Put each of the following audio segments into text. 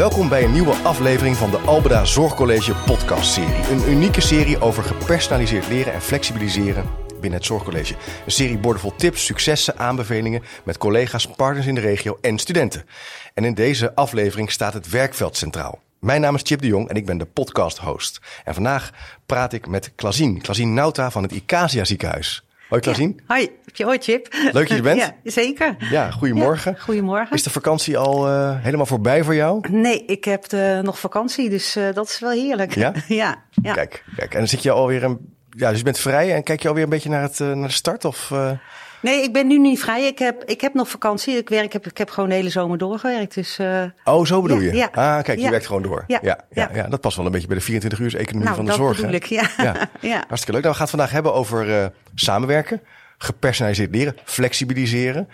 Welkom bij een nieuwe aflevering van de Albeda Zorgcollege podcastserie. Een unieke serie over gepersonaliseerd leren en flexibiliseren binnen het Zorgcollege. Een serie boordevol tips, successen, aanbevelingen met collega's, partners in de regio en studenten. En in deze aflevering staat het werkveld centraal. Mijn naam is Chip de Jong en ik ben de podcast-host. En vandaag praat ik met Klazien, Klazien Nauta van het Icasia ziekenhuis. Hoi Klazien. Ja. Hoi. Hoi Chip. Leuk dat je bent. Ja, zeker. Ja, goedemorgen. Ja, goedemorgen. Is de vakantie al uh, helemaal voorbij voor jou? Nee, ik heb de, nog vakantie, dus uh, dat is wel heerlijk. Ja? ja, ja? Kijk, kijk. En dan zit je alweer een... Ja, dus je bent vrij en kijk je alweer een beetje naar, het, uh, naar de start? Of, Nee, ik ben nu niet vrij. Ik heb, ik heb nog vakantie. Ik, werk, ik, heb, ik heb gewoon de hele zomer doorgewerkt. Dus, uh... Oh, zo bedoel je? Ja, Ah, kijk, je werkt gewoon door. Ja. Ja, ja, dat past wel een beetje bij de 24 uur economie nou, van de zorg. Ja. ja. Hartstikke leuk. Nou, we gaan het vandaag hebben over uh, samenwerken, gepersonaliseerd leren, flexibiliseren.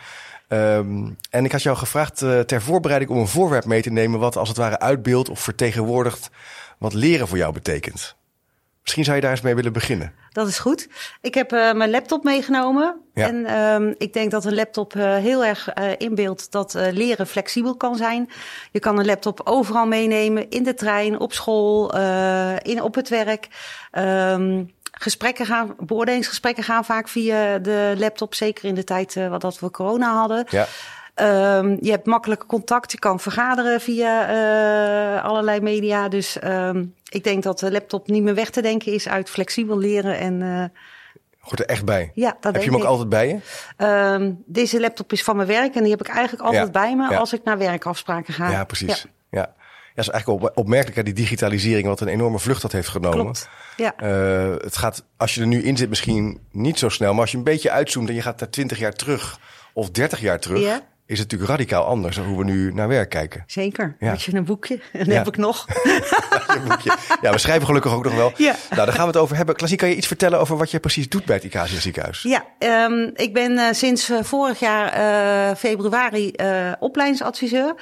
Um, en ik had jou gevraagd uh, ter voorbereiding om een voorwerp mee te nemen... wat als het ware uitbeeldt of vertegenwoordigt wat leren voor jou betekent. Misschien zou je daar eens mee willen beginnen. Dat is goed. Ik heb uh, mijn laptop meegenomen. Ja. En um, ik denk dat een laptop uh, heel erg uh, inbeeldt dat leren flexibel kan zijn. Je kan een laptop overal meenemen, in de trein, op school, in, op het werk. Um, gesprekken gaan, beoordelingsgesprekken gaan vaak via de laptop. Zeker in de tijd wat dat we corona hadden. Ja. Um, je hebt makkelijk contact. Je kan vergaderen via uh, allerlei media. Dus um, ik denk dat de laptop niet meer weg te denken is uit flexibel leren. En, uh, Hoort er echt bij? Ja, dat Heb je hem ook ik. altijd bij je? Um, deze laptop is van mijn werk en die heb ik eigenlijk altijd Ja, bij me ja. als ik naar werkafspraken ga. Ja, precies. Ja. Ja. Ja, is eigenlijk op, opmerkelijk, hè, die digitalisering, wat een enorme vlucht dat heeft genomen. Klopt. Ja. Uh, het gaat, als je er nu in zit, misschien niet zo snel. Maar als je een beetje uitzoomt en je gaat naar 20 jaar terug of 30 jaar terug, Ja. Is het natuurlijk radicaal anders dan hoe we nu naar werk kijken. Zeker. Ja. Had je een boekje? Dat Ja. heb ik nog. Ja, we schrijven gelukkig ook nog wel. Ja. Nou, daar gaan we het over hebben. Klassiek, kan je iets vertellen over wat je precies doet bij het Icasia ziekenhuis? Ja, um, ik ben uh, sinds uh, vorig jaar uh, februari uh, opleidingsadviseur.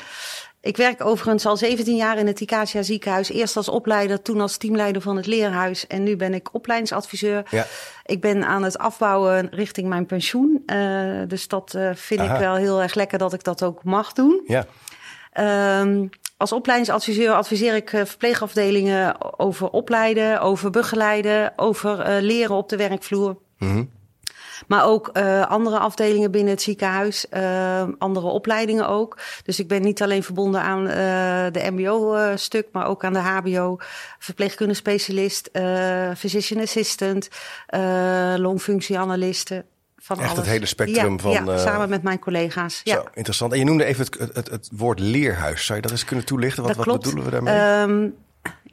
Ik werk overigens al 17 jaar in het Icasia ziekenhuis. Eerst als opleider, toen als teamleider van het leerhuis. En nu ben ik opleidingsadviseur. Ja. Ik ben aan het afbouwen richting mijn pensioen. Uh, dus dat uh, vind Aha. ik wel heel erg lekker dat ik dat ook mag doen. Ja. Um, als opleidingsadviseur adviseer ik uh, verpleegafdelingen over opleiden, over begeleiden, over uh, leren op de werkvloer. Mm -hmm. Maar ook uh, andere afdelingen binnen het ziekenhuis, uh, andere opleidingen ook. Dus ik ben niet alleen verbonden aan uh, de MBO-stuk, maar ook aan de HBO, verpleegkundige specialist, physician assistant, longfunctieanalisten. Van Echt alles. het hele spectrum ja, van. Ja, samen met mijn collega's. Zo, Ja. interessant. En je noemde even het, het, het, woord leerhuis. Zou je dat eens kunnen toelichten? Wat, wat bedoelen we daarmee? Um,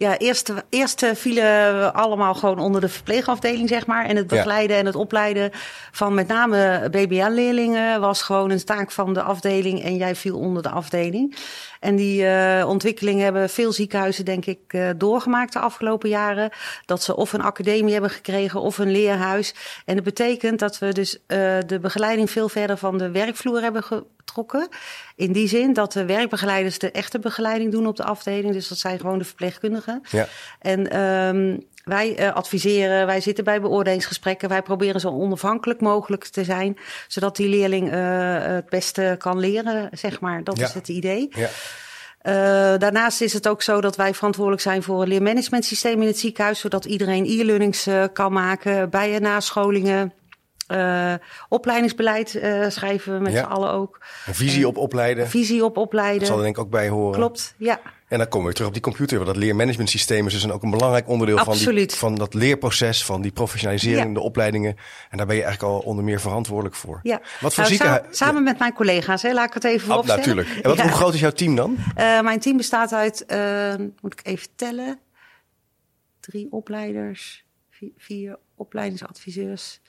ja, eerst, eerst vielen we allemaal gewoon onder de verpleegafdeling, zeg maar. En het begeleiden en het opleiden van met name BBL-leerlingen was gewoon een taak van de afdeling. En jij viel onder de afdeling. En die uh, ontwikkeling hebben veel ziekenhuizen, denk ik, uh, doorgemaakt de afgelopen jaren. Dat ze of een academie hebben gekregen of een leerhuis. En dat betekent dat we dus uh, de begeleiding veel verder van de werkvloer hebben getrokken. In die zin dat de werkbegeleiders de echte begeleiding doen op de afdeling. Dus dat zijn gewoon de verpleegkundigen. Ja. En um, wij uh, adviseren, wij zitten bij beoordelingsgesprekken. Wij proberen zo onafhankelijk mogelijk te zijn. Zodat die leerling uh, het beste kan leren, zeg maar. Dat Ja. is het idee. Ja. Uh, daarnaast is het ook zo dat wij verantwoordelijk zijn voor een leermanagementsysteem in het ziekenhuis. Zodat iedereen e-learnings kan maken bij en nascholingen. Uh, opleidingsbeleid uh, schrijven we met Ja. z'n allen ook. Een visie op opleiden. Visie op opleiden. Dat zal er denk ik ook bij horen. Klopt, ja. En dan komen we terug op die computer. Want dat leermanagementsysteem is dus een- ook een belangrijk onderdeel van, die, van dat leerproces, van die professionalisering, Ja. de opleidingen. En daar ben je eigenlijk al onder meer verantwoordelijk voor. ja. Wat voor Nou, ziekenhuis? Samen met mijn collega's, hè, laat ik het even Ja. Vooropstellen. natuurlijk. En wat, Ja. hoe groot is jouw team dan? Uh, mijn team bestaat uit, uh, moet ik even tellen, drie opleiders, vier, vier opleidingsadviseurs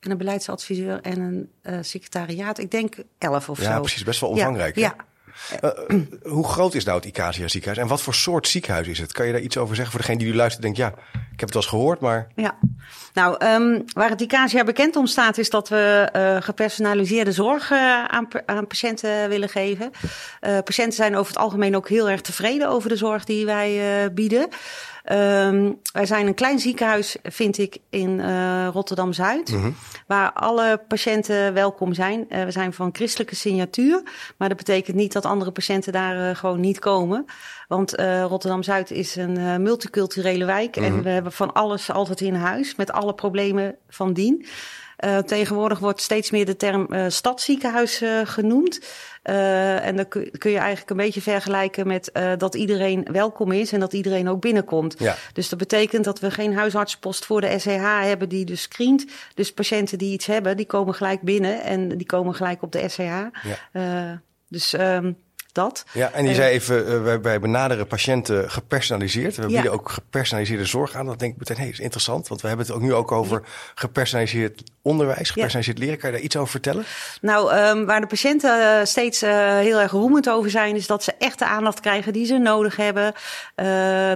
en een beleidsadviseur en een uh, secretariaat. Ik denk elf of Ja, zo. precies. Best wel Ja, omvangrijk. Ja, hoe groot is nou het Icasia ziekenhuis? En wat voor soort ziekenhuis is het? Kan je daar iets over zeggen voor degene die nu luistert denkt... ja, ik heb het wel eens gehoord, maar... Ja, nou, um, waar het ICASIA bekend om staat, is dat we uh, gepersonaliseerde zorg uh, aan, aan, patiënten willen geven. Uh, patiënten zijn over het algemeen ook heel erg tevreden over de zorg die wij bieden. Um, wij zijn een klein ziekenhuis, vind ik, in uh, Rotterdam Zuid, mm -hmm. waar alle patiënten welkom zijn. Uh, we zijn van christelijke signatuur, maar dat betekent niet dat andere patiënten daar uh, gewoon niet komen. Want Rotterdam Zuid is een multiculturele wijk mm -hmm. en we hebben van alles altijd in huis, met alle problemen van dien. Uh, tegenwoordig wordt steeds meer de term uh, stadsziekenhuis uh, genoemd. en dan kun, je eigenlijk een beetje vergelijken met dat iedereen welkom is en dat iedereen ook binnenkomt. Ja. Dus dat betekent dat we geen huisartsenpost voor de SCH hebben die dus screent. Dus patiënten die iets hebben, die komen gelijk binnen en die komen gelijk op de SCH. Ja. Dus um, dat. Ja, en je zei even, uh, wij, wij, benaderen patiënten gepersonaliseerd. We bieden ja. ook gepersonaliseerde zorg aan. Dat denk ik meteen, hé, hey, is interessant. Want we hebben het ook nu ook over gepersonaliseerd onderwijs, gepersonaliseerd ja. leren. Kan je daar iets over vertellen? Nou, um, waar de patiënten uh, steeds uh, heel erg roemend over zijn, is dat ze echt de aandacht krijgen die ze nodig hebben.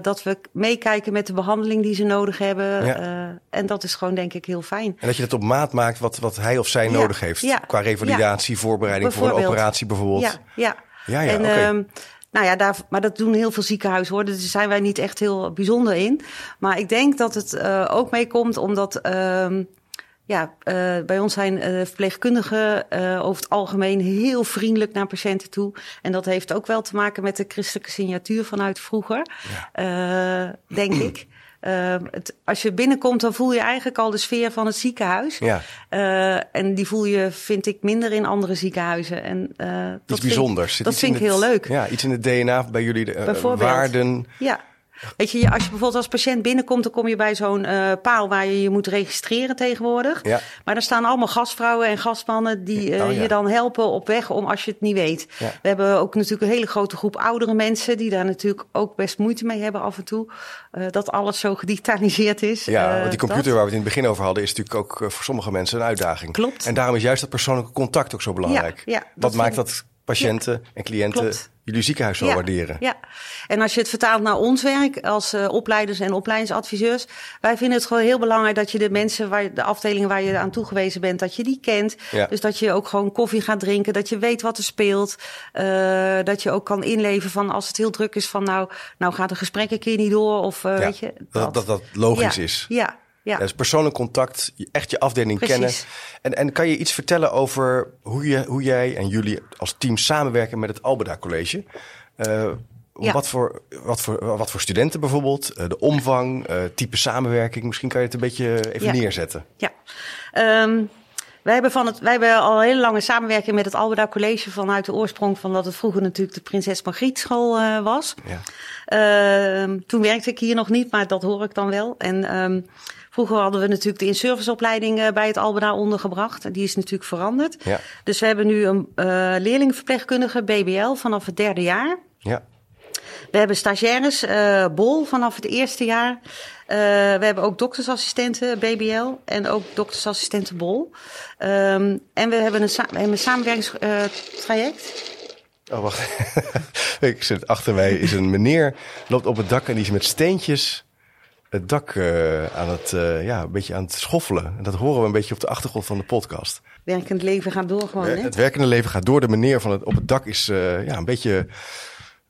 dat we meekijken met de behandeling die ze nodig hebben. Ja. en dat is gewoon, denk ik, heel fijn. En dat je het op maat maakt wat, wat hij of zij nodig heeft. Qua revalidatie, voorbereiding voor een operatie bijvoorbeeld. Ja, ja. Ja, en, okay. um, nou ja, daar, maar dat doen heel veel ziekenhuizen hoor. Daar zijn wij niet echt heel bijzonder in. Maar ik denk dat het uh, ook meekomt omdat. Um, ja, uh, bij ons zijn uh, verpleegkundigen over het algemeen heel vriendelijk naar patiënten toe. En dat heeft ook wel te maken met de christelijke signatuur vanuit vroeger, ja. denk ik. Uh, het, als je binnenkomt, dan voel je eigenlijk al de sfeer van het ziekenhuis. Ja. Uh, en die voel je, vind ik, minder in andere ziekenhuizen. En, uh, iets dat bijzonders. Vind, dat vind ik heel leuk. Ja, iets in het DNA bij jullie, de, waarden. Ja. Weet je, als je bijvoorbeeld als patiënt binnenkomt, dan kom je bij zo'n uh, paal waar je je moet registreren tegenwoordig. Ja. Maar daar staan allemaal gastvrouwen en gastmannen die uh, oh, ja. je dan helpen op weg om als je het niet weet. Ja. We hebben ook natuurlijk een hele grote groep oudere mensen die daar natuurlijk ook best moeite mee hebben af en toe. Uh, dat alles zo gedigitaliseerd is. Ja, want die computer dat. waar we het in het begin over hadden is natuurlijk ook voor sommige mensen een uitdaging. Klopt. En daarom is juist dat persoonlijke contact ook zo belangrijk. Ja, ja, Wat maakt dat patiënten en cliënten Klopt jullie ziekenhuis zo ja, waarderen. Ja, en als je het vertaalt naar ons werk als uh, opleiders en opleidingsadviseurs, wij vinden het gewoon heel belangrijk dat je de mensen, waar, de afdelingen waar je aan toegewezen bent, dat je die kent. Ja. Dus dat je ook gewoon koffie gaat drinken, dat je weet wat er speelt, uh, dat je ook kan inleven van als het heel druk is van nou, nou gaat een gesprek een keer niet door of uh, ja, weet je. Dat dat, dat logisch is. Ja. Ja. Dus persoonlijk contact, echt je afdeling Precies. kennen. En, en kan je iets vertellen over hoe, je, hoe jij en jullie als team samenwerken met het Albeda College? Uh, ja. wat, voor, wat, voor, wat voor studenten bijvoorbeeld, uh, de omvang, uh, type samenwerking. Misschien kan je het een beetje even ja. neerzetten. Ja. Um, wij hebben, van het, wij hebben al een hele lange samenwerking met het Albeda College vanuit de oorsprong van dat het vroeger natuurlijk de Prinses Margriet School uh, was. Ja. Uh, toen werkte ik hier nog niet, maar dat hoor ik dan wel. En um, vroeger hadden we natuurlijk de in-serviceopleiding uh, bij het Albeda ondergebracht. Die is natuurlijk veranderd. Ja. Dus we hebben nu een uh, leerlingverpleegkundige BBL vanaf het derde jaar. Ja. We hebben stagiaires, uh, BOL vanaf het eerste jaar. Uh, we hebben ook doktersassistenten BBL en ook doktersassistenten BOL. Um, en we hebben een, sa een samenwerkingstraject. Oh, wacht. Ik zit achter mij is een meneer, loopt op het dak en die is met steentjes het dak uh, aan het, uh, ja, een beetje aan het schoffelen. En dat horen we een beetje op de achtergrond van de podcast. Werkend leven gaat door gewoon, hè? Het werkende leven gaat door. De meneer van het, op het dak is uh, ja, een beetje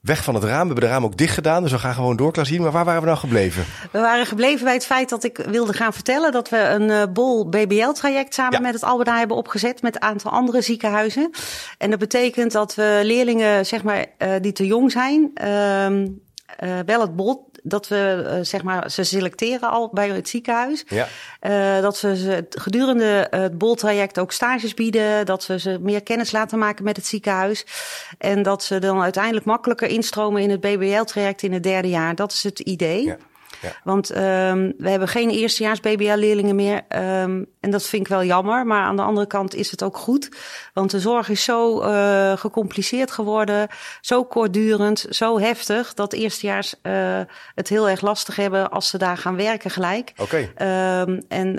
weg van het raam. We hebben de raam ook dicht gedaan, dus we gaan gewoon door, Klaasien. Maar waar waren we nou gebleven? We waren gebleven bij het feit dat ik wilde gaan vertellen... dat we een bol BBL-traject samen ja. met het Albeda hebben opgezet... met een aantal andere ziekenhuizen. En dat betekent dat we leerlingen, zeg maar, die te jong zijn... Uh, wel het bol dat we uh, zeg maar ze selecteren al bij het ziekenhuis. Ja. Uh, dat we ze gedurende het boltraject ook stages bieden. Dat we ze meer kennis laten maken met het ziekenhuis. En dat ze dan uiteindelijk makkelijker instromen in het BBL-traject in het derde jaar. Dat is het idee. Ja. Ja. Want um, we hebben geen eerstejaars BBL-leerlingen meer. Um, en dat vind ik wel jammer. Maar aan de andere kant is het ook goed. Want de zorg is zo uh, gecompliceerd geworden. Zo kortdurend, zo heftig. Dat eerstejaars uh, het heel erg lastig hebben als ze daar gaan werken gelijk. Oké. Okay. Um, en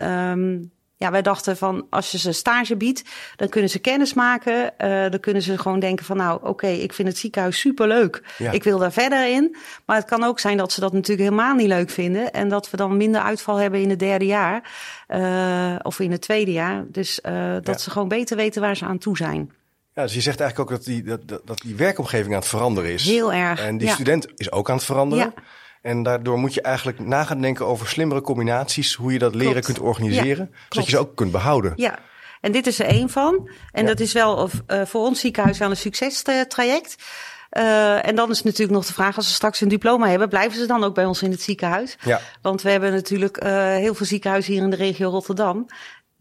ja, wij dachten van als je ze stage biedt, dan kunnen ze kennis maken. Uh, dan kunnen ze gewoon denken van nou, oké, okay, ik vind het ziekenhuis superleuk. Ja. Ik wil daar verder in. Maar het kan ook zijn dat ze dat natuurlijk helemaal niet leuk vinden. En dat we dan minder uitval hebben in het derde jaar. Uh, of in het tweede jaar. Dus uh, dat ja. ze gewoon beter weten waar ze aan toe zijn. Ja, dus je zegt eigenlijk ook dat die, dat, dat die werkomgeving aan het veranderen is. Heel erg. En die ja. student is ook aan het veranderen. Ja. En daardoor moet je eigenlijk na gaan denken over slimmere combinaties, hoe je dat leren Klopt. kunt organiseren, Ja, zodat je ze ook kunt behouden. Ja, en dit is er één van. En Ja. dat is wel uh, voor ons ziekenhuis wel een succestraject. Uh, en dan is natuurlijk nog de vraag, als ze straks een diploma hebben, blijven ze dan ook bij ons in het ziekenhuis? Ja. Want we hebben natuurlijk uh, heel veel ziekenhuizen hier in de regio Rotterdam.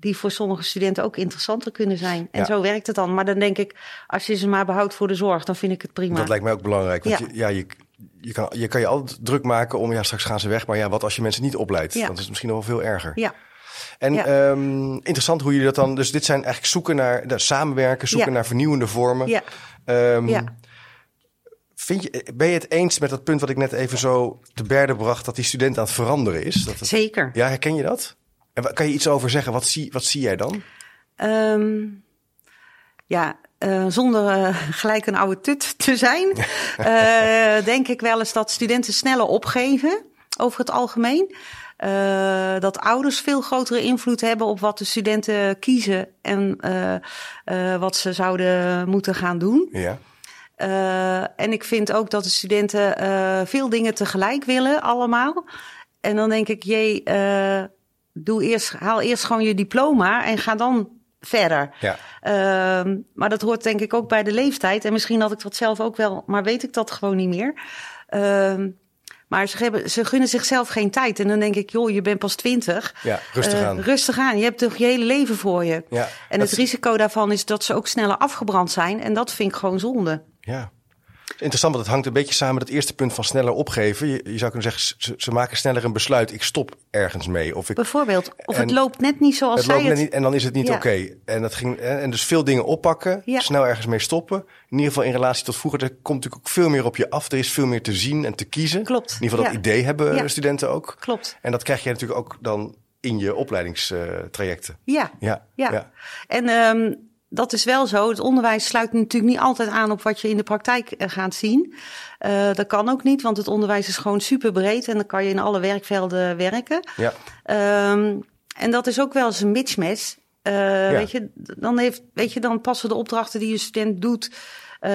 Die voor sommige studenten ook interessanter kunnen zijn. En Ja. zo werkt het dan. Maar dan denk ik, als je ze maar behoudt voor de zorg, dan vind ik het prima. Dat lijkt mij ook belangrijk. Want Ja. Je, ja, je, je, kan, je kan je altijd druk maken om, ja, straks gaan ze weg. Maar ja, wat als je mensen niet opleidt? Ja. Dan is het misschien nog wel veel erger. Ja, En Ja. ehm, interessant hoe jullie dat dan... Dus dit zijn eigenlijk zoeken naar de samenwerken, zoeken naar vernieuwende vormen. ja, Ehm, ja. Vind je, ben je het eens met dat punt wat ik net even zo te berde bracht... dat die student aan het veranderen is? Dat het- zeker. ja, herken je dat? En kan je iets over zeggen? Wat zie, wat zie jij dan? Ehm, ja, eh, zonder eh, gelijk een oude tut te zijn, eh, denk ik wel eens dat studenten sneller opgeven over het algemeen. Dat ouders veel grotere invloed hebben op wat de studenten kiezen en wat ze zouden moeten gaan doen. Ja, en ik vind ook dat de studenten veel dingen tegelijk willen, allemaal. En dan denk ik, jee, doe eerst, haal eerst gewoon je diploma en ga dan verder. ja. Ehm, maar dat hoort denk ik ook bij de leeftijd. En misschien had ik dat zelf ook wel, maar weet ik dat gewoon niet meer. Ehm, maar ze, hebben, ze gunnen zichzelf geen tijd. En dan denk ik, joh, je bent pas twintig. ja rustig Eh, aan. rustig aan. Je hebt toch je hele leven voor je. ja. En het risico daarvan is dat ze ook sneller afgebrand zijn. En dat vind ik gewoon zonde. Ja. Interessant, want het hangt een beetje samen met het eerste punt van sneller opgeven. Je, je zou kunnen zeggen, ze, ze maken sneller een besluit. Ik stop ergens mee. Of ik, Bijvoorbeeld. Of het loopt net niet zoals het zij loopt het... niet, en dan is het niet Ja. oké. En, dat ging en en dus veel dingen oppakken, Ja. snel ergens mee stoppen. In ieder geval in relatie tot vroeger. Er komt natuurlijk ook veel meer op je af. Er is veel meer te zien en te kiezen. Klopt. In ieder geval dat Ja. idee hebben studenten ook. Klopt. En dat krijg je natuurlijk ook dan in je opleidingstrajecten. Ja. Ja, Ja. ja. En ehm, dat is wel zo. Het onderwijs sluit natuurlijk niet altijd aan op wat je in de praktijk eh, gaat zien. Eh, dat kan ook niet, want het onderwijs is gewoon super breed en dan kan je in alle werkvelden werken. ja. Ehm, en dat is ook wel eens een mismatch. Eh, weet, je, dan heeft, weet je, dan passen de opdrachten die een student doet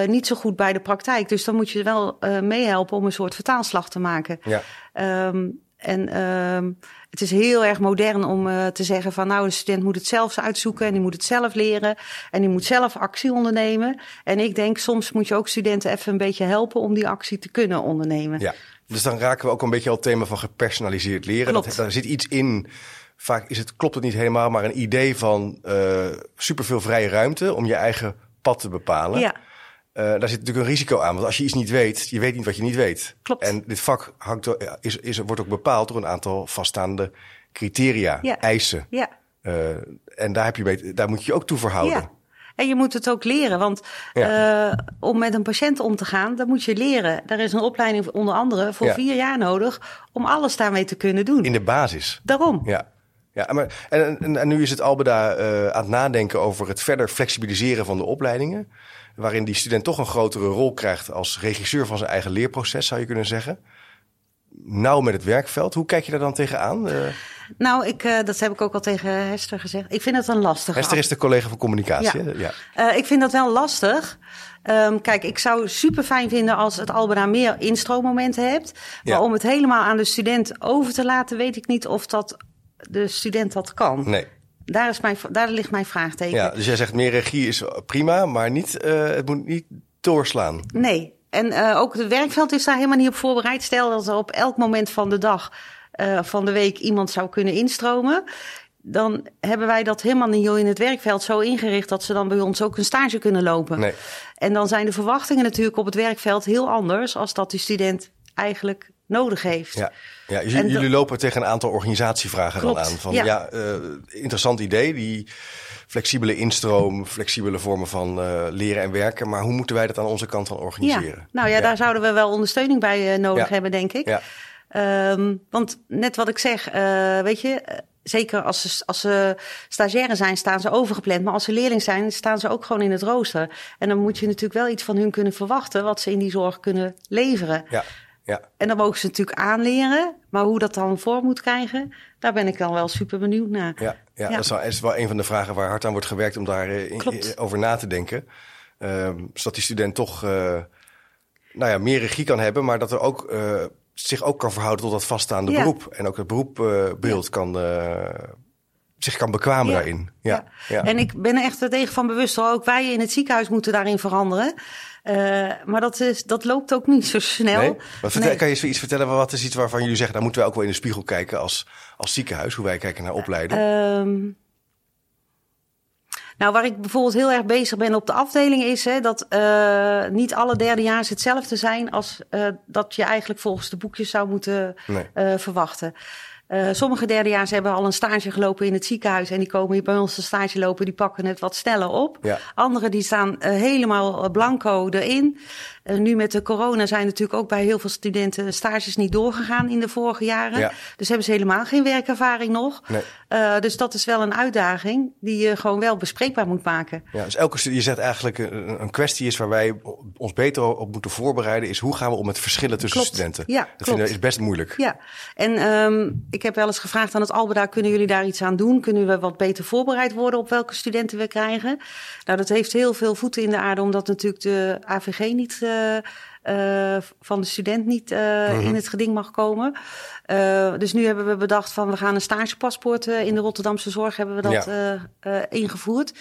niet zo goed bij de praktijk. Dus dan moet je wel eh, meehelpen om een soort vertaalslag te maken. ja. Ehm, en ehm, het is heel erg modern om eh, te zeggen van nou, de student moet het zelf uitzoeken en die moet het zelf leren en die moet zelf actie ondernemen. En ik denk soms moet je ook studenten even een beetje helpen om die actie te kunnen ondernemen. Ja, dus dan raken we ook een beetje al het thema van gepersonaliseerd leren. Dat, daar zit iets in. Vaak is het, klopt het niet helemaal, maar een idee van eh superveel vrije ruimte om je eigen pad te bepalen. Ja. Eh, daar zit natuurlijk een risico aan. Want als je iets niet weet, je weet niet wat je niet weet. Klopt. En dit vak hangt, is, is, wordt ook bepaald door een aantal vaststaande criteria, Ja. eisen. ja. Eh, en daar, heb je mee, daar moet je je ook toe verhouden. Ja. En je moet het ook leren, want Ja. eh, om met een patiënt om te gaan, dat moet je leren. Daar is een opleiding onder andere voor Ja. vier jaar nodig om alles daarmee te kunnen doen. In de basis. Daarom. Ja. Ja, maar en, en, en nu is het Albeda eh, aan het nadenken over het verder flexibiliseren van de opleidingen. Waarin die student toch een grotere rol krijgt als regisseur van zijn eigen leerproces, zou je kunnen zeggen. Nauw met het werkveld. Hoe kijk je daar dan tegenaan? Eh Nou, ik, eh, dat heb ik ook al tegen Hester gezegd. Ik vind het een lastige Esther is de collega van communicatie. Ja. Eh, ik vind dat wel lastig. Ehm, kijk, ik zou super fijn vinden als het Albeda meer instroommomenten hebt. Maar Ja. om het helemaal aan de student over te laten, weet ik niet of dat de student dat kan. Nee. Daar, is mijn, daar ligt mijn vraagteken. Ja, dus jij zegt meer regie is prima, maar niet, eh, het moet niet doorslaan. Nee. En eh, ook het werkveld is daar helemaal niet op voorbereid. Stel dat er op elk moment van de dag, eh, van de week iemand zou kunnen instromen. Dan hebben wij dat helemaal niet in het werkveld zo ingericht dat ze dan bij ons ook een stage kunnen lopen. Nee. En dan zijn de verwachtingen natuurlijk op het werkveld heel anders als dat die student eigenlijk nodig heeft. Ja, ja jullie lopen tegen een aantal organisatievragen dan aan. Van ja, ja. eh, interessant idee, die flexibele instroom, flexibele vormen van eh, leren en werken. Maar hoe moeten wij dat aan onze kant dan organiseren? Nou ja, daar zouden we wel ondersteuning bij eh, nodig Ja. hebben, denk ik. Ja, Ehm, want net wat ik zeg, weet je, zeker als ze, als ze stagiaire zijn, staan ze overgepland. Maar als ze leerling zijn, staan ze ook gewoon in het rooster. En dan moet je natuurlijk wel iets van hun kunnen verwachten, wat ze in die zorg kunnen leveren. ja, ja. En dan mogen ze natuurlijk aanleren. Maar hoe dat dan vorm moet krijgen, daar ben ik dan wel super benieuwd naar. Ja, ja, Ja. dat is wel, een van de vragen waar hard aan wordt gewerkt om daar eh, in- over na te denken. Ehm, zodat die student toch eh, nou ja, meer regie kan hebben, maar dat er ook eh, zich ook kan verhouden tot dat vaststaande beroep. En ook het beroepbeeld kan, zich kan bekwamen daarin. Ja. Ja. En ik ben er echt tegen van bewust. Ook wij in het ziekenhuis moeten daarin veranderen. Maar dat, is, dat loopt ook niet zo snel. Nee? Maar vertel, Kan je iets vertellen? Wat is iets waarvan jullie zeggen... daar moeten we ook wel in de spiegel kijken als, als ziekenhuis... hoe wij kijken naar opleiden? Um, nou, waar ik bijvoorbeeld heel erg bezig ben op de afdeling is hè, dat uh, niet alle derdejaars hetzelfde zijn als uh, dat je eigenlijk volgens de boekjes zou moeten nee. uh, verwachten. Uh, sommige derdejaars hebben al een stage gelopen in het ziekenhuis en die komen hier bij ons een stage lopen, die pakken het wat sneller op. Ja. Anderen die staan uh, helemaal blanco erin. Uh, nu met de corona zijn natuurlijk ook bij heel veel studenten stages niet doorgegaan in de vorige jaren. Ja. Dus hebben ze helemaal geen werkervaring nog. Nee. Dus dat is wel een uitdaging die je gewoon wel bespreekbaar moet maken. Ja, dus elke studie, je zegt eigenlijk een, een, kwestie is waar wij ons beter op moeten voorbereiden, is hoe gaan we om met verschillen tussen klopt. studenten. Ja, dat vind ik is best moeilijk. Ja, en um, ik heb wel eens gevraagd aan het Albeda, kunnen jullie daar iets aan doen? Kunnen we wat beter voorbereid worden op welke studenten we krijgen? Nou, dat heeft heel veel voeten in de aarde, omdat natuurlijk de AVG niet uh, uh, van de student niet uh, mm -hmm. in het geding mag komen. Uh, dus nu hebben we bedacht van we gaan een stagepaspoort in de Rotterdamse zorg hebben we dat ja. ingevoerd.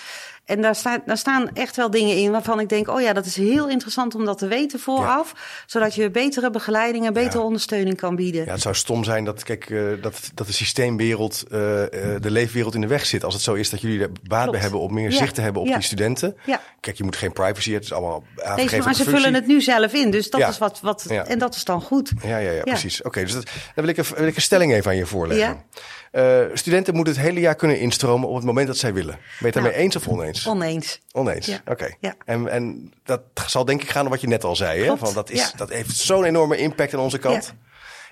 En daar, staat, daar staan echt wel dingen in waarvan ik denk, oh ja, dat is heel interessant om dat te weten vooraf. Ja. Zodat je betere begeleiding en betere ja. ondersteuning kan bieden. Ja, het zou stom zijn dat, kijk, dat, dat de systeemwereld, de leefwereld in de weg zit. Als het zo is dat jullie er baat bij hebben om meer zicht te hebben op die studenten. Kijk, je moet geen privacy, het is allemaal aangegeven. Nee, maar ze vullen het nu zelf in, dus dat is wat, wat en dat is dan goed. Ja, ja, ja, precies. Oké, okay, dus dat, dan wil ik, een, wil ik een stelling even aan je voorleggen. Uh, studenten moeten het hele jaar kunnen instromen op het moment dat zij willen. Ben je het daarmee nou, eens of oneens? Oneens. Oneens, oké. Okay. En, en dat zal denk ik gaan om wat je net al zei. Hè? Van dat, is, ja. dat heeft zo'n enorme impact aan onze kant.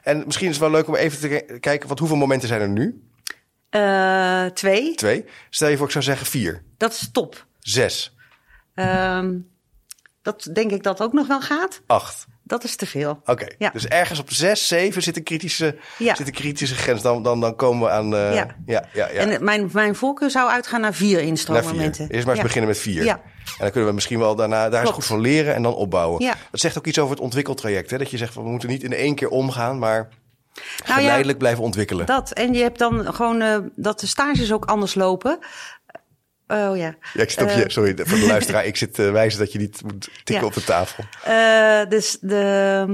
En misschien is het wel leuk om even te kijken, wat hoeveel momenten zijn er nu? Uh, twee. Twee. Stel je voor, ik zou zeggen vier. Dat is top. Zes. Um, dat denk ik dat ook nog wel gaat. Acht. Dat is te veel. Oké, okay. ja. dus ergens op 6, 7 zit een kritische, ja. zit een kritische grens. Dan, dan, dan komen we aan... Uh, ja. Ja, ja, En mijn, mijn voorkeur zou uitgaan naar vier instroommomenten. Eerst maar eens beginnen met vier. Ja. En dan kunnen we misschien wel daarna daar eens goed van leren en dan opbouwen. Ja. Dat zegt ook iets over het ontwikkeltraject. Hè? Dat je zegt, we moeten niet in één keer omgaan, maar... Nou geleidelijk blijven ontwikkelen. Dat. En je hebt dan gewoon uh, dat de stages ook anders lopen. Oh ja. ja ik uh, je, sorry voor de luisteraar. ik zit te wijzen dat je niet moet tikken ja. op de tafel. Uh, dus de,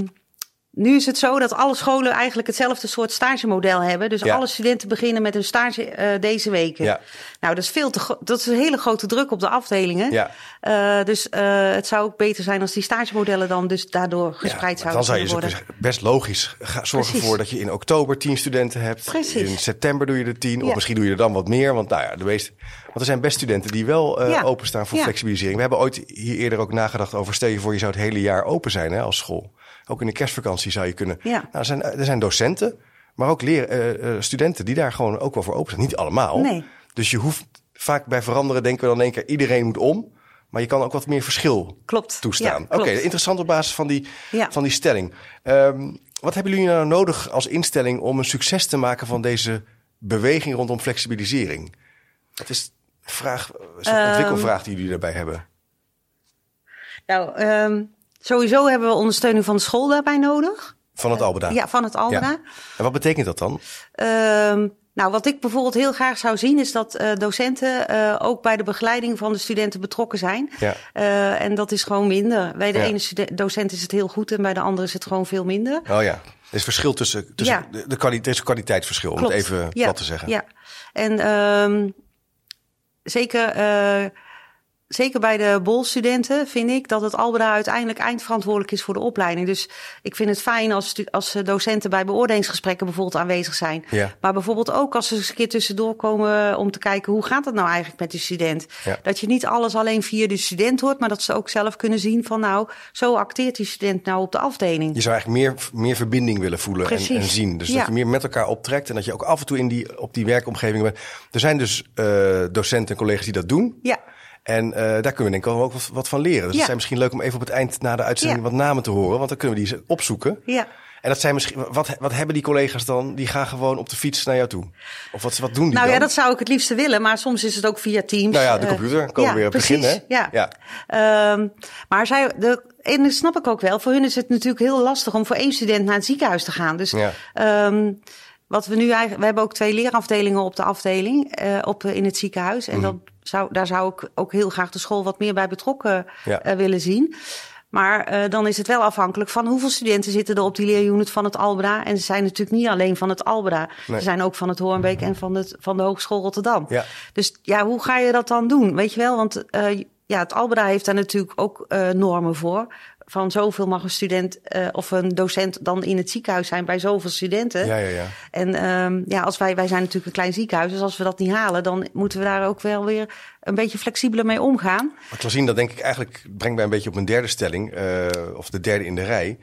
nu is het zo dat alle scholen eigenlijk hetzelfde soort stagemodel hebben. Dus ja. alle studenten beginnen met een stage uh, deze week. Ja. Nou, dat is veel te dat is een hele grote druk op de afdelingen. Ja. Uh, dus uh, het zou ook beter zijn als die stagemodellen dan dus daardoor gespreid zouden worden. Dan zou je best logisch zorgen ervoor dat je in oktober tien studenten hebt. Precies. In september doe je er tien. Of misschien doe je er dan wat meer. Want nou ja, de meeste, want er zijn best studenten die wel openstaan voor flexibilisering. We hebben ooit hier eerder ook nagedacht over stel je voor je zou het hele jaar open zijn hè, als school. Ook in de kerstvakantie zou je kunnen. Ja. Nou, er, zijn, er zijn docenten, maar ook leer, uh, uh, studenten die daar gewoon ook wel voor open zijn. Niet allemaal. Nee. Dus je hoeft vaak bij veranderen, denken we dan één keer, iedereen moet om. Maar je kan ook wat meer verschil klopt. toestaan. Ja, Oké, okay, interessant op basis van die, ja. van die stelling. Um, wat hebben jullie nou nodig als instelling om een succes te maken van deze beweging rondom flexibilisering? Wat is vraag, een um, ontwikkelvraag die jullie daarbij hebben? Nou, um, Sowieso hebben we ondersteuning van de school daarbij nodig. Van het Albeda? Ja, van het Albeda. Ja. En wat betekent dat dan? Um, nou, wat ik bijvoorbeeld heel graag zou zien, is dat uh, docenten uh, ook bij de begeleiding van de studenten betrokken zijn. Ja. Uh, en dat is gewoon minder. Bij de ja. ene docent is het heel goed en bij de andere is het gewoon veel minder. Oh ja. Er is verschil tussen, tussen ja. de, de kwaliteit, er is een kwaliteitsverschil, Klopt. om het even plat te zeggen. Ja, en um, zeker zeker bij de bolstudenten vind ik dat het Albeda uiteindelijk eindverantwoordelijk is voor de opleiding. Dus ik vind het fijn als, als docenten bij beoordelingsgesprekken bijvoorbeeld aanwezig zijn. Ja. Maar bijvoorbeeld ook als ze eens een keer tussendoor komen om te kijken hoe gaat het nou eigenlijk met die student. Ja. Dat je niet alles alleen via de student hoort, maar dat ze ook zelf kunnen zien van nou, zo acteert die student nou op de afdeling. Je zou eigenlijk meer, meer verbinding willen voelen en, en, zien. Dus ja. dat je meer met elkaar optrekt en dat je ook af en toe in die, op die werkomgeving bent. Er zijn dus uh, docenten en collega's die dat doen. Ja. En uh, daar kunnen we denk ik ook wat, wat van leren. Dus ja. het zijn misschien leuk om even op het eind na de uitzending ja. wat namen te horen. Want dan kunnen we die opzoeken. Ja. En dat zijn misschien, wat, wat hebben die collega's dan? Die gaan gewoon op de fiets naar jou toe. Of wat, wat doen die Nou dan? ja, dat zou ik het liefste willen, maar soms is het ook via Teams. Nou ja, de Eh, computer. Komen we weer op het precies, begin, hè? Ja. Ja. Ehm, maar zij, de, en dat snap ik ook wel. Voor hun is het natuurlijk heel lastig om voor één student naar het ziekenhuis te gaan. Dus Ja. ehm, wat we nu eigenlijk, we hebben ook twee leerafdelingen op de afdeling eh, op, in het ziekenhuis. En dat zou, daar zou ik ook heel graag de school wat meer bij betrokken Ja. eh, willen zien. Maar eh, dan is het wel afhankelijk van hoeveel studenten zitten er op die leerunit van het Albra. En ze zijn natuurlijk niet alleen van het Albra. Nee. Ze zijn ook van het Hoornbeek en van, het, van de Hogeschool Rotterdam. Ja. Dus ja, hoe ga je dat dan doen? Weet je wel, want eh, ja, het Albra heeft daar natuurlijk ook eh, normen voor. Van zoveel mag een student eh, of een docent dan in het ziekenhuis zijn bij zoveel studenten. Ja, ja, ja. En ehm, ja, als wij, wij zijn natuurlijk een klein ziekenhuis, dus als we dat niet halen, dan moeten we daar ook wel weer een beetje flexibeler mee omgaan. Maar Clausine, dat denk ik eigenlijk brengt mij een beetje op mijn derde stelling, eh, of de derde in de rij.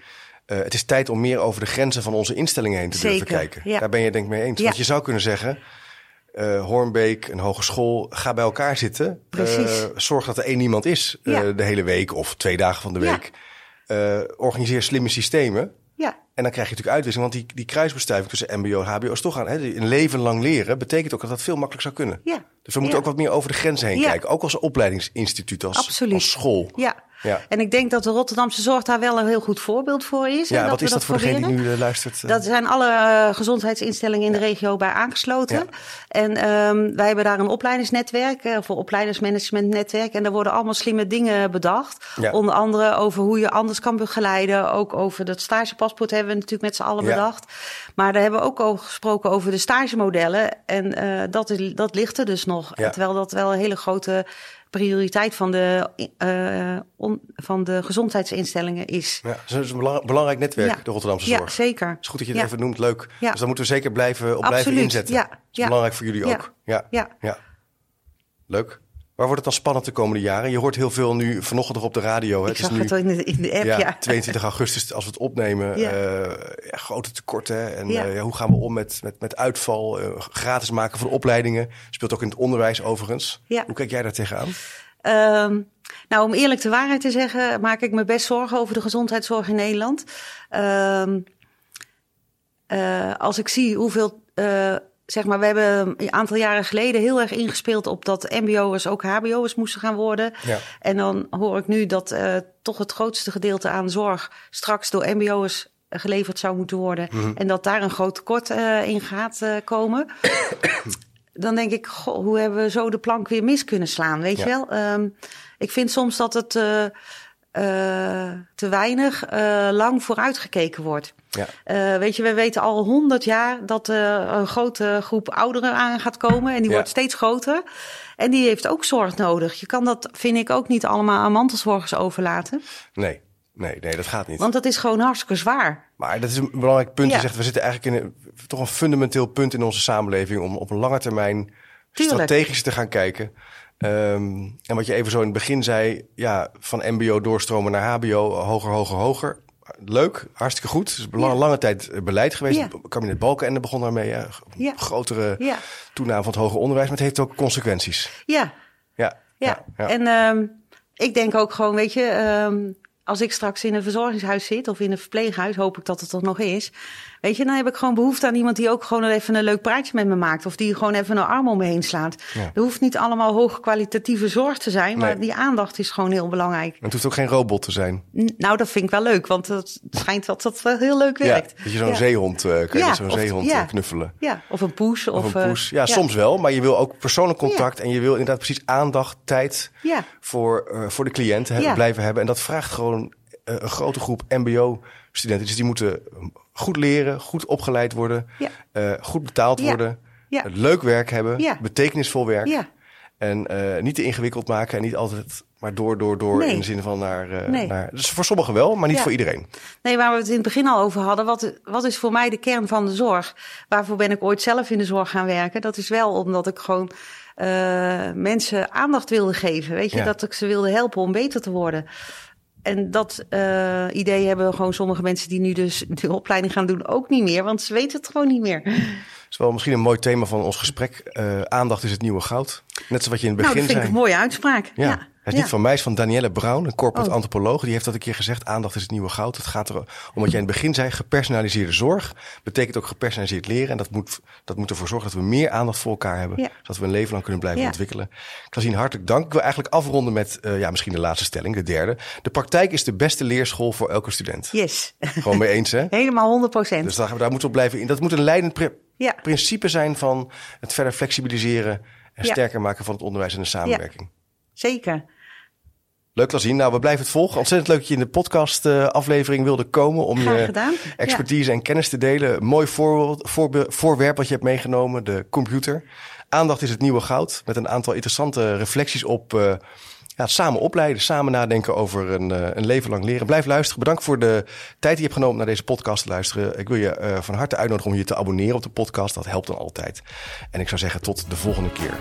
Eh, het is tijd om meer over de grenzen van onze instellingen heen te durven Zeker, kijken. ja. Daar ben je denk ik mee eens. Ja. Want je zou kunnen zeggen, eh Hoornbeek, een hogeschool, ga bij elkaar zitten. Precies. Zorg dat er één iemand is Ja. de hele week of twee dagen van de week. Eh, organiseer slimme systemen. Ja, En dan krijg je natuurlijk uitwisseling, want die, die kruisbestuiving tussen MBO en HBO is toch aan. Hè, een leven lang leren betekent ook dat dat veel makkelijker zou kunnen. ja. Dus we moeten Ja. ook wat meer over de grenzen heen Ja. kijken. Ook als opleidingsinstituut, als school. Ja. Ja. En ik denk dat de Rotterdamse zorg daar wel een heel goed voorbeeld voor is. en Ja, wat we is dat voor degene die nu eh, luistert? eh? Dat zijn alle eh, gezondheidsinstellingen in de regio bij aangesloten. Ja. En ehm, wij hebben daar een opleidingsnetwerk, eh, voor opleidingsmanagementnetwerk. En daar worden allemaal slimme dingen bedacht. Ja. Onder andere over hoe je anders kan begeleiden. Ook over dat stagepaspoort hebben we natuurlijk met z'n allen Ja. bedacht. Maar daar hebben we ook over gesproken over de stagemodellen. En dat, is, dat ligt er dus nog. Ja. Terwijl dat wel een hele grote prioriteit van de, eh, on- van de gezondheidsinstellingen is. Ja, dat is een belang- belangrijk netwerk, Ja. de Rotterdamse Ja, zorg. zeker. Het is goed dat je het Ja. even noemt, leuk. Ja. Dus daar moeten we zeker blijven, op blijven inzetten. ja, Dat is ja. belangrijk voor jullie Ja. ook. Ja. Ja. ja. Leuk. Waar wordt het dan spannend de komende jaren? Je hoort heel veel nu vanochtend nog op de radio. Hè? Ik het zag is het al in de, in de app, ja. ja, 22 augustus, als we het opnemen. Ja. eh, grote tekorten. En eh, hoe gaan we om met, met, met uitval? eh, gratis maken van de opleidingen. Speelt ook in het onderwijs overigens. Ja. Hoe kijk jij daar tegenaan? Ehm, nou, om eerlijk de waarheid te zeggen, maak ik me best zorgen over de gezondheidszorg in Nederland. Ehm, eh, als ik zie hoeveel, zeg maar, we hebben een aantal jaren geleden heel erg ingespeeld op dat MBO'ers ook HBO'ers moesten gaan worden. Ja. En dan hoor ik nu dat eh, toch het grootste gedeelte aan zorg straks door MBO'ers geleverd zou moeten worden. En dat daar een groot tekort eh, in gaat eh, komen. dan denk ik, goh, hoe hebben we zo de plank weer mis kunnen slaan? Weet Ja. je wel? Ehm, ik vind soms dat het eh, te weinig eh, lang vooruitgekeken wordt. Ja. Eh, weet je, we weten al honderd jaar dat er een grote groep ouderen aan gaat komen. En die Ja. wordt steeds groter. En die heeft ook zorg nodig. Je kan dat, vind ik, ook niet allemaal aan mantelzorgers overlaten. Nee, nee, nee, dat gaat niet. Want dat is gewoon hartstikke zwaar. Maar dat is een belangrijk punt. Je zegt, we zitten eigenlijk in een, toch een fundamenteel punt in onze samenleving om op een lange termijn Tuurlijk. strategisch te gaan kijken. Ehm, en wat je even zo in het begin zei, ja, van MBO doorstromen naar HBO, hoger, hoger, hoger. Leuk, hartstikke goed. Het is een Ja. lange tijd eh, beleid geweest. Ja. Kabinet Balkenende begon daarmee. Ja. Ja. Grotere toename van het hoger onderwijs, maar het heeft ook consequenties. Ja, Ja, Ja, ja. en ehm, ik denk ook gewoon, weet je, ehm, als ik straks in een verzorgingshuis zit of in een verpleeghuis, hoop ik dat het er nog is. Weet je, dan heb ik gewoon behoefte aan iemand die ook gewoon even een leuk praatje met me maakt. Of die gewoon even een arm om me heen slaat. Ja. Er hoeft niet allemaal hoogkwalitatieve zorg te zijn, maar Nee. die aandacht is gewoon heel belangrijk. En het hoeft ook geen robot te zijn. N- Nou, dat vind ik wel leuk, want het schijnt dat dat wel heel leuk werkt. Ja, dat je zo'n ja. zeehond, eh kan je zo'n zeehond eh, knuffelen. Ja, of een poes. Of, Of een eh, poes. Ja, soms wel. Maar je wil ook persoonlijk contact. En je wil inderdaad precies aandacht, tijd voor, voor de cliënt blijven hebben. En dat vraagt gewoon een grote groep mbo-studenten. Dus die moeten goed leren, goed opgeleid worden. Ja. eh, goed betaald worden. Eh, Leuk werk hebben. Betekenisvol werk. En eh, niet te ingewikkeld maken. En niet altijd maar door, door, door. Nee. In de zin van naar... eh, Nee. naar dus voor sommigen wel, maar niet Ja. voor iedereen. Nee, waar we het in het begin al over hadden. Wat, wat is voor mij de kern van de zorg? Waarvoor ben ik ooit zelf in de zorg gaan werken? Dat is wel omdat ik gewoon eh, mensen aandacht wilde geven. Weet je, Ja. dat ik ze wilde helpen om beter te worden. En dat eh, idee hebben gewoon sommige mensen die nu dus de opleiding gaan doen ook niet meer. Want ze weten het gewoon niet meer. Is wel misschien een mooi thema van ons gesprek. Eh, aandacht is het nieuwe goud. Net zoals wat je in het Nou, begin dat vind ik zei. een mooie uitspraak. Ja. Ja. Hij is niet van mij, is van Danielle Brown, een corporate oh. antropoloog. Die heeft dat een keer gezegd, aandacht is het nieuwe goud. Het gaat erom, omdat jij in het begin zei, gepersonaliseerde zorg betekent ook gepersonaliseerd leren. En dat moet, dat moet ervoor zorgen dat we meer aandacht voor elkaar hebben. Zodat we een leven lang kunnen blijven ontwikkelen. Klaasien, hartelijk dank. Ik wil eigenlijk afronden met, uh, ja, misschien de laatste stelling, de derde. De praktijk is de beste leerschool voor elke student. Yes. Gewoon mee eens, hè? Helemaal 100 procent. Dus daar, daar moeten we blijven in. Dat moet een leidend principe zijn van het verder flexibiliseren en sterker maken van het onderwijs en de samenwerking. Zeker. Leuk zien. Nou, we blijven het volgen. Ontzettend leuk dat je in de podcast uh, aflevering wilde komen om Graag je gedaan. expertise en kennis te delen. Mooi voorbeeld, voorwerp wat je hebt meegenomen, de computer. Aandacht is het nieuwe goud. Met een aantal interessante reflecties op uh, ja, samen opleiden, samen nadenken over een, uh, een leven lang leren. Blijf luisteren. Bedankt voor de tijd die je hebt genomen naar deze podcast te luisteren. Ik wil je van harte uitnodigen om je te abonneren op de podcast. Dat helpt dan altijd. En ik zou zeggen tot de volgende keer.